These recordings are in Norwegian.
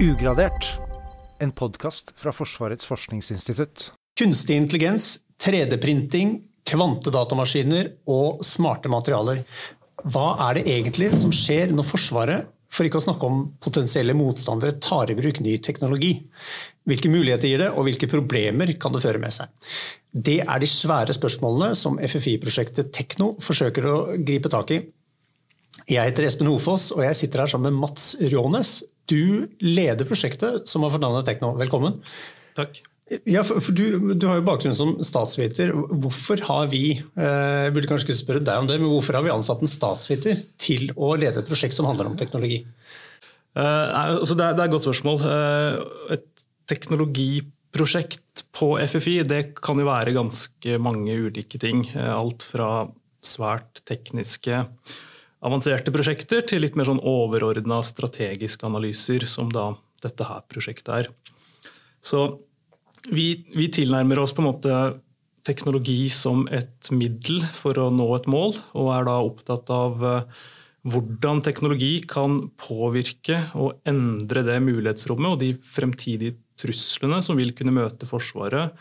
Ugradert, en podkast fra Forsvarets forskningsinstitutt. Kunstig intelligens, 3D-printing, kvantedatamaskiner og smarte materialer. Hva er det egentlig som skjer når Forsvaret, for ikke å snakke om potensielle motstandere, tar i bruk ny teknologi? Hvilke muligheter gir det, og hvilke problemer kan det føre med seg? Det er de svære spørsmålene som FFI-prosjektet Tekno forsøker å gripe tak i. Jeg heter Espen Hofoss, og jeg sitter her sammen med Mats Rånes. Du leder prosjektet som har fått navnet Tekno. Velkommen. Takk. Ja, for, du, du, har jo bakgrunn som statsviter. Hvorfor har vi eh, jeg burde kanskje ikke spørre deg om det, men hvorfor har vi ansatt en statsviter til å lede et prosjekt som handler om teknologi? Uh, altså det, er, det, er, et godt spørsmål. Uh, et teknologiprosjekt på FFI det kan jo være ganske mange ulike ting. Alt fra svært tekniske avanserte prosjekter til litt mer sånn overordna strategiske analyser, som da dette her prosjektet er. Så vi, vi, tilnærmer oss på en måte teknologi som et middel for å nå et mål, og er da opptatt av eh, hvordan teknologi kan påvirke og endre det mulighetsrommet og de fremtidige truslene som vil kunne møte Forsvaret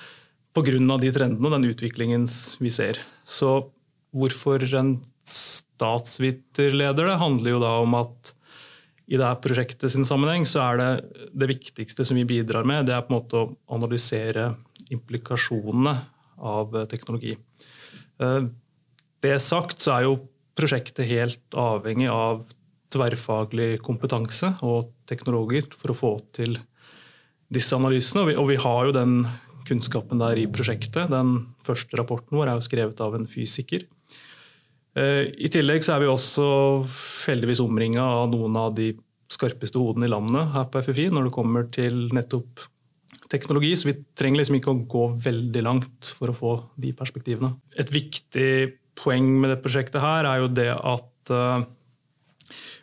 pga. de trendene og den utviklingen vi ser. Så hvorfor en statsviterleder det, handler jo da om at i det her prosjektet sin sammenheng så er det det viktigste som vi bidrar med, det er på en måte å analysere implikasjonene av teknologi. Eh, det sagt så er jo prosjektet helt avhengig av tverrfaglig kompetanse og teknologer for å få til disse analysene. Og vi har jo den kunnskapen der i prosjektet. Den første rapporten vår er jo skrevet av en fysiker. Eh, I tillegg så er vi også heldigvis omringa av noen av de skarpeste hodene i landet her på FFI når det kommer til nettopp teknologi, så vi trenger liksom ikke å gå veldig langt for å få de perspektivene. Et viktig poeng med det prosjektet her er jo det at, eh,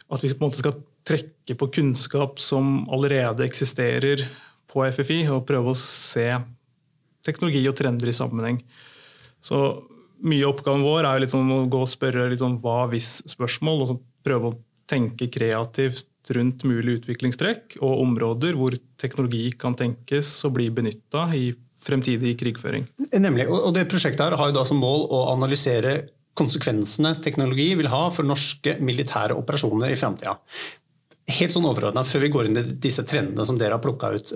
at vi på en måte skal trekke på kunnskap som allerede eksisterer på FFI, og prøve å se teknologi og trender i sammenheng. Så mye av oppgaven vår er liksom å gå og spørre liksom hva hvis-spørsmål, og prøve å tenke kreativt rundt mulige utviklingstrekk og områder hvor teknologi kan tenkes å bli benytta i fremtidig krigføring. Nemlig, og Det prosjektet her har jo da som mål å analysere konsekvensene teknologi vil ha for norske militære operasjoner i framtida. Helt sånn overordna, før vi går inn i disse trendene som dere har plukka ut.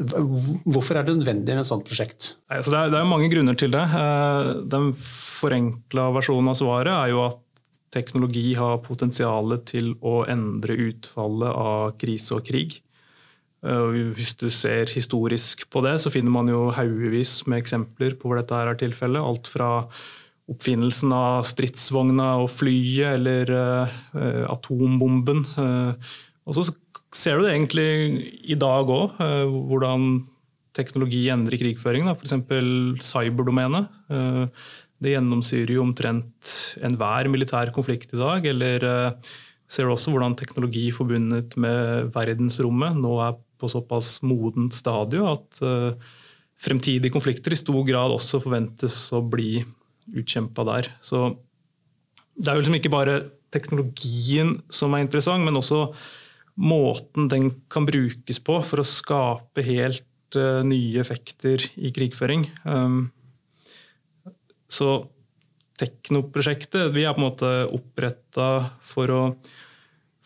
Hvorfor er det nødvendig med et sånt prosjekt? Altså det, er, mange grunner til det. Eh, den forenkla versjonen av svaret er jo at teknologi har potensial til å endre utfallet av krise og krig. Eh, hvis du ser historisk på det, så finner man jo haugevis med eksempler på hvor dette er tilfellet. Alt fra oppfinnelsen av stridsvogna og flyet eller uh, atombomben. Og så ser du det egentlig i dag òg, eh, hvordan teknologi endrer krigføringen. F.eks. cyberdomenet. Eh, det gjennomsyrer jo omtrent enhver militær konflikt i dag. Eller eh, ser du også hvordan teknologi forbundet med verdensrommet nå er på såpass modent stadium at fremtidige konflikter i stor grad også forventes å bli utkjempa der. Så det er jo liksom ikke bare teknologien som er interessant, men også måten den kan brukes på for å skape helt uh, nye effekter i krigføring. Um, så Teknoprosjektet vi er på en måte oppretta for å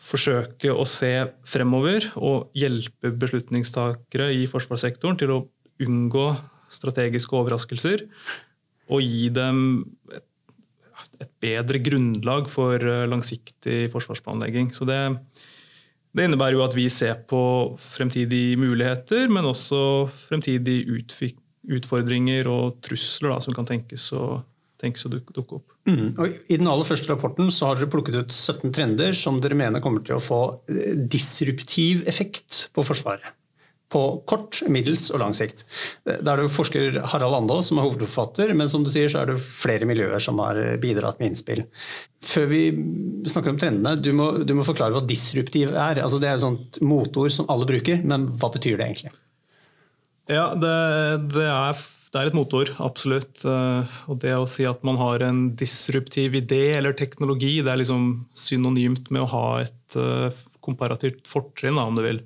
forsøke å se fremover og hjelpe beslutningstakere i forsvarssektoren til å unngå strategiske overraskelser og gi dem et, et bedre grunnlag for eh, langsiktig forsvarsplanlegging. Så det, det innebærer jo at vi ser på fremtidige muligheter, men også fremtidige utfordringer og trusler da, som kan tenkes å, tenkes å dukke, opp. Mm. I den aller første rapporten så har dere plukket ut 17 trender som dere mener kommer til å få eh, disruptiv effekt på Forsvaret på kort, middels og lang sikt. Da er det forsker Harald Andås som er hovedforfatter, men som du sier så er det flere miljøer som har bidratt med innspill. Før vi snakker om trendene, du må, du må forklare hva disruptiv er. Altså det er et sånt motord som alle bruker, men hva betyr det egentlig? Ja, det, det, er, det er, et motord, absolutt. Eh, og det å si at man har en disruptiv idé eller teknologi, det er liksom synonymt med å ha et eh, komparativt fortrinn, om du vil.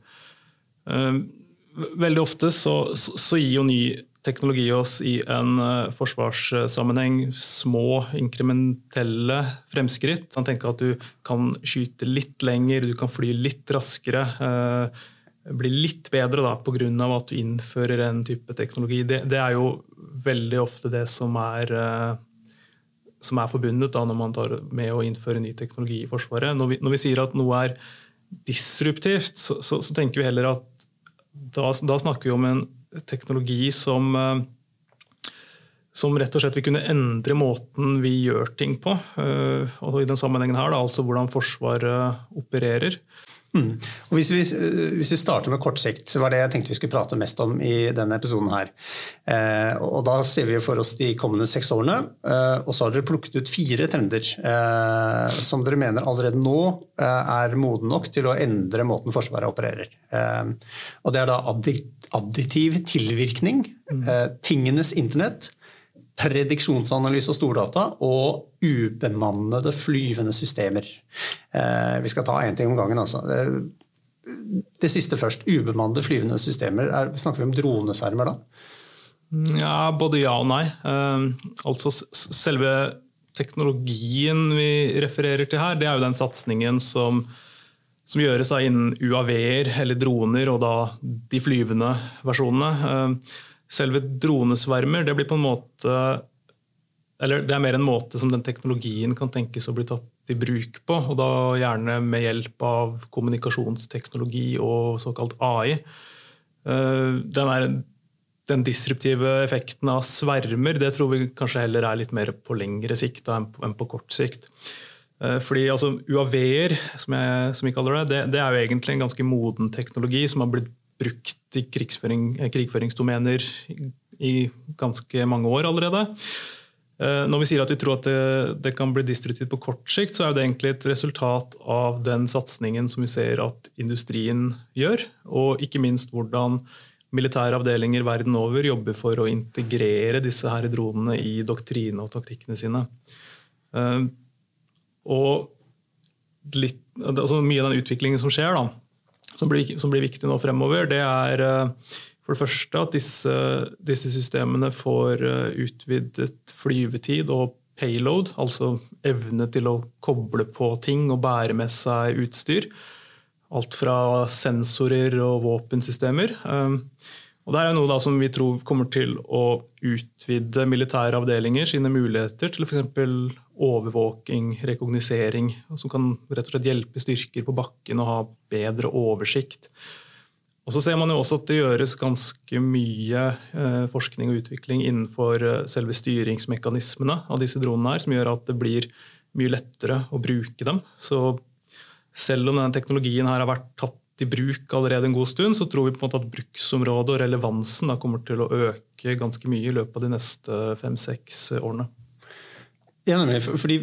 Eh, veldig ofte så, så, gir jo ny teknologi oss i en uh, forsvarssammenheng små, inkrementelle fremskritt. Man tenker at du kan skyte litt lenger, du kan fly litt raskere. Uh, bli litt bedre da, pga. at du innfører en type teknologi. Det, det, er jo veldig ofte det som er, uh, som er forbundet da, når man tar med å innføre ny teknologi i Forsvaret. Når vi, når vi sier at noe er disruptivt, så, så, så tenker vi heller at da, da, snakker vi om en teknologi som, eh, som rett og slett vil kunne endre måten vi gjør ting på. Eh, og i den sammenhengen her, da, altså hvordan Forsvaret opererer. Mm. Og hvis vi, hvis, vi, starter med kort sikt, var det jeg tenkte vi skulle prate mest om i denne episoden. her. Eh, og Da ser vi for oss de kommende seks årene. Eh, og så har dere plukket ut fire trender eh, som dere mener allerede nå eh, er moden nok til å endre måten Forsvaret opererer. Eh, og Det er da additiv tilvirkning, mm. Eh, tingenes internett, prediksjonsanalyse og stordata og ubemannede flyvende systemer. Eh, vi skal ta én ting om gangen. altså. Det siste først. Ubemannede flyvende systemer. Er, snakker vi om dronesvermer da? Ja, Både ja og nei. Eh, altså Selve teknologien vi refererer til her, det er jo den satsingen som, som gjøres innen UAV-er eller droner, og da de flyvende versjonene. Selve dronesvermer det blir på en måte eller det er mer en måte som den teknologien kan tenkes å bli tatt i bruk på. og Da gjerne med hjelp av kommunikasjonsteknologi og såkalt AI. Eh, den, er, den disruptive effekten av svermer det tror vi kanskje heller er litt mer på lengre sikt enn på kort sikt. Eh, fordi altså, UAV-er, som, som, vi kaller det, det, det, er jo egentlig en ganske moden teknologi som har blitt brukt i krigføringsdomener i ganske mange år allerede. Eh, når vi sier at vi tror at det, det, kan bli destruktivt på kort sikt, så er det egentlig et resultat av den satsingen som vi ser at industrien gjør, og ikke minst hvordan militære avdelinger verden over jobber for å integrere disse her dronene i doktrine og taktikkene sine. Eh, og litt, altså mye av den utviklingen som skjer, da, som blir, som blir, viktig nå fremover, det er eh, for det første at disse, disse systemene får eh, utvidet flyvetid og payload, altså evne til å koble på ting og bære med seg utstyr. Alt fra sensorer og våpensystemer. Eh, og Det er noe som vi tror kommer til å utvide militære avdelinger sine muligheter til f.eks. overvåking, rekognosering, som kan rett og slett hjelpe styrker på bakken å ha bedre oversikt. Og så ser man jo også at det gjøres ganske mye eh, forskning og utvikling innenfor eh, selve styringsmekanismene av disse dronene, her, som gjør at det blir mye lettere å bruke dem. Så selv om denne teknologien her har vært tatt i bruk allerede en god stund, så tror vi på en måte at bruksområdet og relevansen kommer til å øke ganske mye i løpet av de neste fem-seks årene. Ja, nemlig, fordi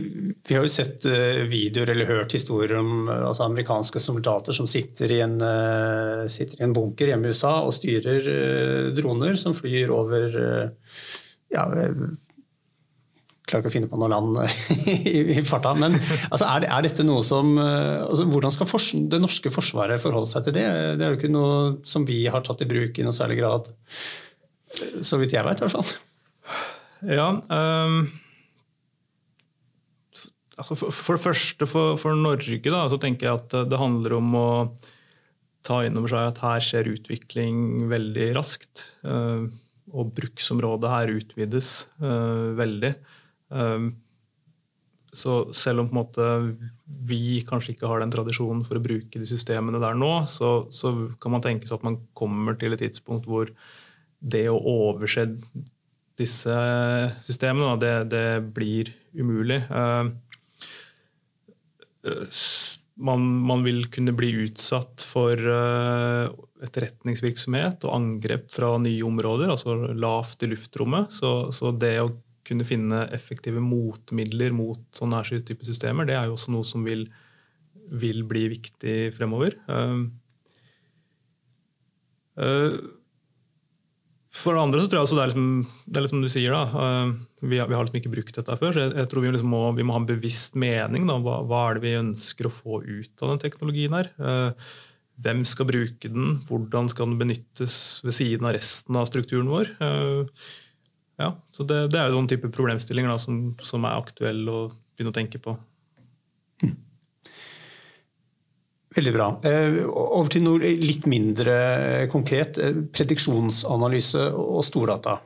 Vi har jo sett eh, videoer eller hørt historier om eh, altså amerikanske soldater som sitter i, en, eh, sitter i en bunker hjemme i USA og styrer droner som flyr over ja, klarer ikke å finne på noe land i, farta. Men altså, er, er, dette noe som altså, Hvordan skal for, det norske forsvaret forholde seg til det? Det er jo ikke noe som vi har tatt i bruk i noe særlig grad. Så vidt jeg vet, i hvert fall. Ja, um, altså for, for, det første, for, for Norge, da, så tenker jeg at det handler om å ta inn over seg at her skjer utvikling veldig raskt. Uh, og bruksområdet her utvides uh, veldig. Så selv om på en måte vi kanskje ikke har den tradisjonen for å bruke de systemene der nå, så, så kan man tenke seg at man kommer til et tidspunkt hvor det å overse disse systemene, det, det blir umulig. Ehm, man, man, vil kunne bli utsatt for uh, etterretningsvirksomhet og angrep fra nye områder, altså lavt i luftrommet. Så, så det å kunne finne effektive motmidler mot sånne type systemer, det er jo også noe som vil, vil bli viktig fremover. Uh, uh, for det andre så tror jeg også det er liksom, det er liksom du sier, da. Uh, vi, har, vi, har, liksom ikke brukt dette før, så jeg, jeg tror vi, liksom må, vi, må, ha en bevisst mening. Da. Hva, hva, er det vi ønsker å få ut av den teknologien her? hvem skal bruke den, hvordan skal den benyttes ved siden av resten av strukturen vår. Ja, så det, det er jo noen type problemstillinger da, som, som, er aktuelle å begynne å tenke på. Veldig bra. Over til noe litt mindre konkret. Prediksjonsanalyse og stordata.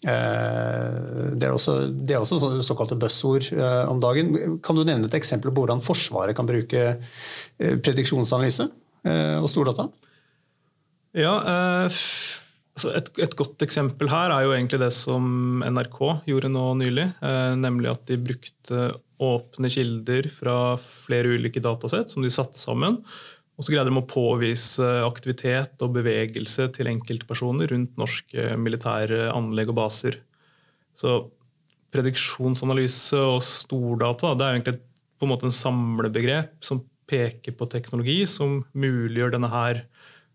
Eh, det er også, det er også såkalte buzzord eh, om dagen. Kan du nevne et eksempel på hvordan Forsvaret kan bruke eh, prediksjonsanalyse og stordata? Ja, altså et, et, godt eksempel her er jo egentlig det som NRK gjorde nå nylig. Nemlig at de brukte åpne kilder fra flere ulike datasett som de satte sammen og så greide de å påvise aktivitet og bevegelse til enkeltpersoner rundt norske militære anlegg og baser. Så prediksjonsanalyse og stordata det er egentlig på en måte en samlebegrep som peker på teknologi som muliggjør denne her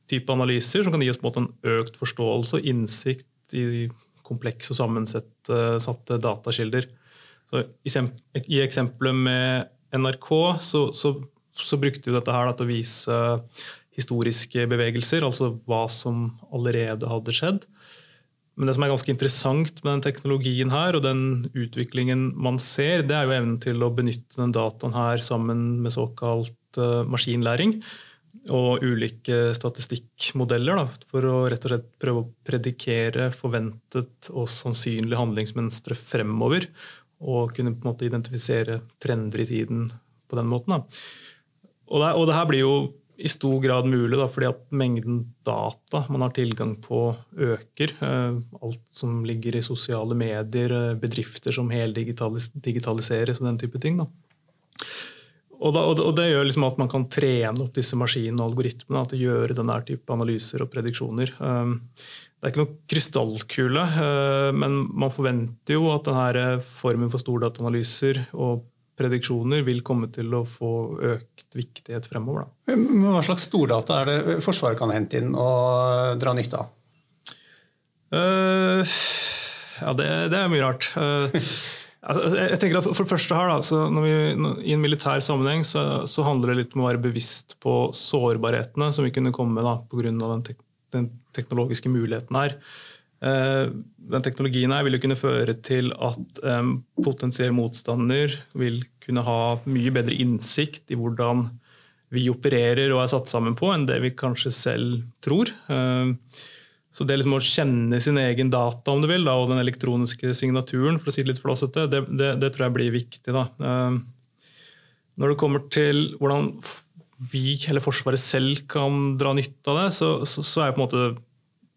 type analyser, som kan gi oss på en måte en økt forståelse og innsikt i komplekse og sammensatte datakilder. Så I eksempelet med NRK så, så så brukte vi dette her da, til å vise historiske bevegelser, altså hva som allerede hadde skjedd. Men det som er ganske interessant med den teknologien her, og den utviklingen man ser, det er jo evnen til å benytte den dataen her sammen med såkalt uh, maskinlæring og ulike statistikkmodeller da, for å rett og slett prøve å predikere forventet og sannsynlig handlingsmønstre fremover. Og kunne på en måte identifisere trender i tiden på den måten. Og det, og det, her blir jo i stor grad mulig da, fordi at mengden data man har tilgang på, øker. Eh, alt som ligger i sosiale medier, eh, bedrifter som heldigitaliseres og den type ting. Da. Og, da, og, det gjør liksom at man kan trene opp disse maskinene og algoritmene til å gjøre denne type analyser og prediksjoner. Eh, det er ikke noe krystallkule, men man forventer jo at denne formen for stordataanalyser og prediksjoner vil komme til å få økt viktighet fremover. Da. Hva slags stordata er det Forsvaret kan hente inn og dra nytte av? Uh, ja, det, det, er mye rart. Uh, altså, jeg tenker at for det første her, da, vi, I en militær sammenheng så, så, handler det litt om å være bevisst på sårbarhetene som vi kunne komme med pga. Den, tek, den teknologiske muligheten her. Eh, den teknologien her vil jo kunne føre til at eh, potensiell motstander vil kunne ha mye bedre innsikt i hvordan vi opererer og er satt sammen på, enn det vi kanskje selv tror. Uh, så det liksom å kjenne sin egen data om du vil, da, og den elektroniske signaturen, for å si det litt flåsete, det, det, det, tror jeg blir viktig. Da. Uh, når det kommer til hvordan vi eller Forsvaret selv kan dra nytte av det, så, så, så er på en måte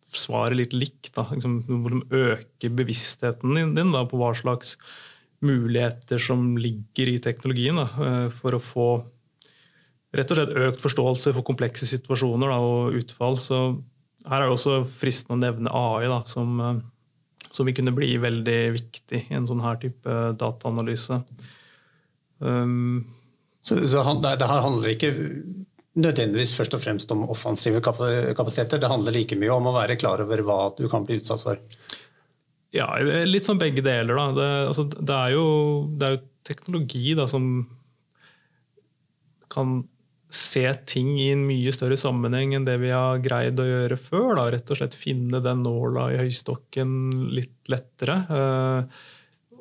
svaret litt likt. Liksom, du må øke bevisstheten din da, på hva slags muligheter som ligger i teknologien. Da, eh, for å få rett og slett økt forståelse for komplekse situasjoner og utfall. Så her er det også fristende å nevne AI, da, som, eh, som vil kunne bli veldig viktig i en sånn her type dataanalyse. Um, så, så det, det her handler ikke nødvendigvis først og fremst om offensive kapasiteter. Det handler like mye om å være klar over hva du kan bli utsatt for. Ja, litt som begge deler. Da. Det, altså, det, er, jo, det er, jo, teknologi da, som kan se ting i en mye større sammenheng enn det vi har greid å gjøre før. Da. Rett og slett finne den nåla i høystokken litt lettere. Eh,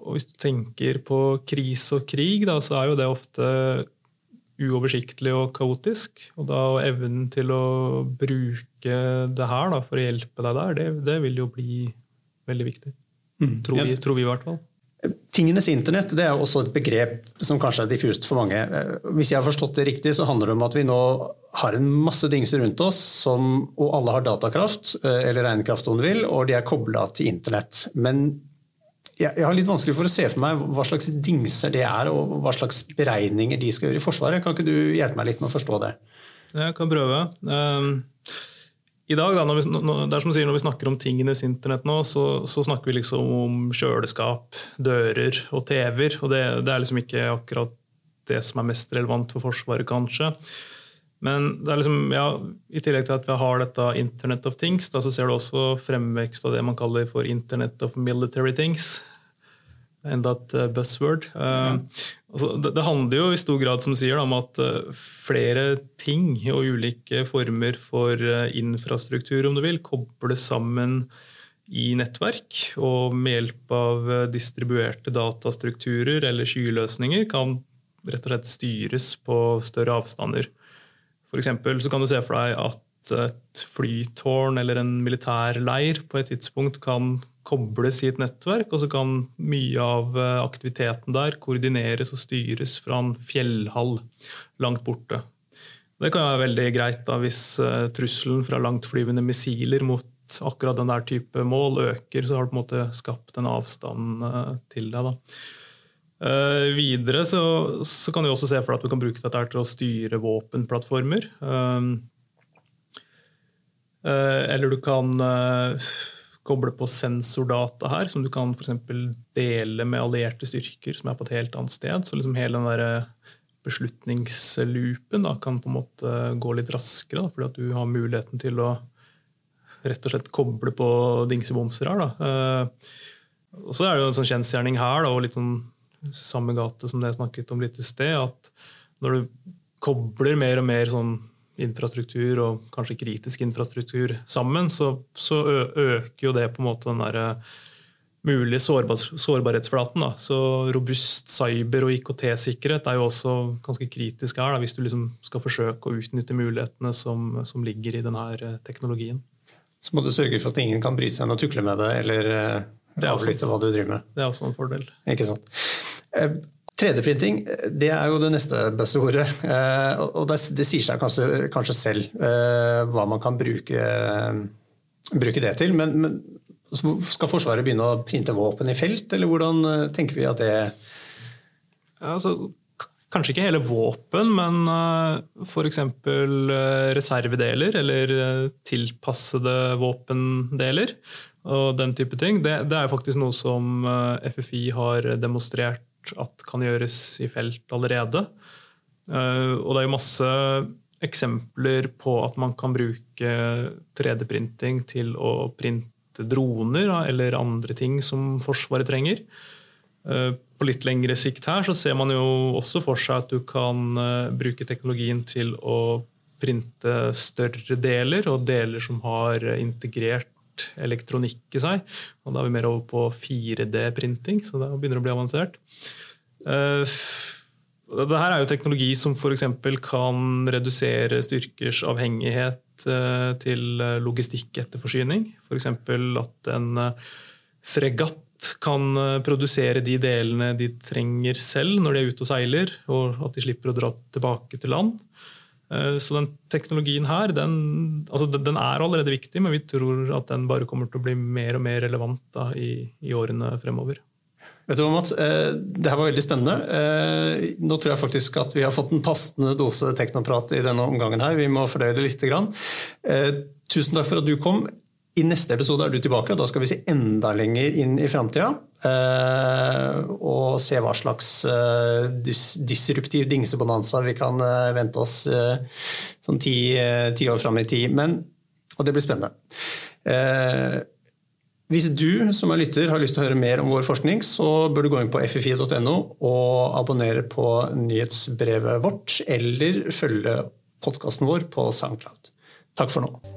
og hvis du tenker på krise og krig, da, så er jo det ofte uoversiktlig og kaotisk. Og da evnen til å bruke det her da, for å hjelpe deg der, det, det vil jo bli veldig viktig. Mm, tror, vi, tror, vi, i hvert fall. Tingenes internett det er også et begrep som kanskje er diffust for mange. Hvis jeg har forstått det riktig, så handler det om at vi nå har en masse dingser rundt oss, som, og alle har datakraft, eh, eller regnekraft om du vil, og de er kobla til internett. Men jeg har litt vanskelig for å se for meg hva slags dingser det er, og hva slags beregninger de skal gjøre i Forsvaret. Kan ikke du hjelpe meg litt med å forstå det? Jeg kan prøve. Um, I dag, da, når vi, som sier, når vi snakker om tingenes internett nå, så, så snakker vi liksom om kjøleskap, dører og TV-er. Og det, det, er liksom ikke akkurat det som er mest relevant for Forsvaret, kanskje. Men det er liksom, ja, i tillegg til at vi har dette Internet of Things, da, så ser du også fremvekst av det man kaller for Internet of Military Things. Enda et buzzword. Ja. Altså, det, handler jo i stor grad som sier, om at flere ting og ulike former for infrastruktur om du vil, kobles sammen i nettverk. Og med hjelp av distribuerte datastrukturer eller skyløsninger kan rett og slett styres på større avstander. For så kan du se for deg at et flytårn eller en militær leir på et tidspunkt kan kobles i et nettverk, og så kan mye av eh, aktiviteten der koordineres og styres fra en fjellhall langt borte. Det kan være veldig greit da, hvis uh, trusselen fra langtflyvende missiler mot akkurat den der type mål øker, så har du på en måte skapt en avstand uh, til deg. da. Uh, videre så, så, kan du også se for deg at du kan bruke dette til å styre våpenplattformer. Uh, uh, eller du kan koble på sensordata her, som du kan for dele med allierte styrker som er på et helt annet sted. Så liksom hele den der beslutningsloopen da, kan på en måte gå litt raskere, da, fordi at du har muligheten til å rett og slett koble på dingsebomser her. Da. og så er det jo en sånn kjensgjerning her, da, og litt sånn samme gate som det jeg snakket om litt i sted, at når du kobler mer og mer sånn infrastruktur og kanskje kritisk infrastruktur sammen, så, så øker jo det på en måte den der eh, mulige sårbar, sårbarhetsflaten. Da. Så robust cyber- og IKT-sikkerhet er jo også ganske kritisk her, da, hvis du liksom skal forsøke å utnytte mulighetene som, som ligger i denne eh, teknologien. Så må du sørge for at ingen kan bryte seg om å tukle med det, eller eh, avlytte hva du driver med. Det er også en fordel. Ikke sant. 3D-printing eh, det er jo det neste buzzordet. Eh, og det, sier seg kanskje, kanskje selv eh, hva man kan bruke, bruke det til. Men, men, skal Forsvaret begynne å printe våpen i felt, eller hvordan tenker vi at det altså, Kanskje ikke hele våpen, men f.eks. reservedeler eller tilpassede våpendeler og den type ting. Det, det er faktisk noe som FFI har demonstrert at kan gjøres i felt allerede. Eh, og det er jo masse eksempler på at man kan bruke 3D-printing til å printe droner eller andre ting som Forsvaret trenger. Eh, på litt lengre sikt her så ser man jo også for seg at du kan bruke teknologien til å printe større deler, og deler som har integrert elektronikk i seg. Og da er vi mer over på 4D-printing, så da begynner det å bli avansert. Uh, dette er jo teknologi som f.eks. kan redusere styrkers avhengighet uh, til logistikketterforsyning. F.eks. at en fregatt kan produsere de delene de trenger selv når de er ute og seiler, og at de slipper å dra tilbake til land. Eh, så den teknologien her den, altså den, er allerede viktig, men vi tror at den bare kommer til å bli mer og mer relevant da, i, i, årene fremover. Vet du hva, Mats? Eh, det her var veldig spennende. Eh, nå tror jeg faktisk at vi har fått en passende dose teknoprat i denne omgangen. her. Vi må fordøye det litt. Tusen takk for at du kom. I neste episode er du tilbake, og da skal vi se enda lenger inn i framtida. Eh, og se hva slags eh, disruptiv dingsebonanza vi kan eh, vente oss sånn ti, ti, år fram i tid. Men, og det blir spennende. Hvis du som er lytter har lyst til å høre mer om vår forskning, så bør du gå inn på ffi.no og abonnere på nyhetsbrevet vårt, eller følge podkasten vår på SoundCloud. Takk for nå.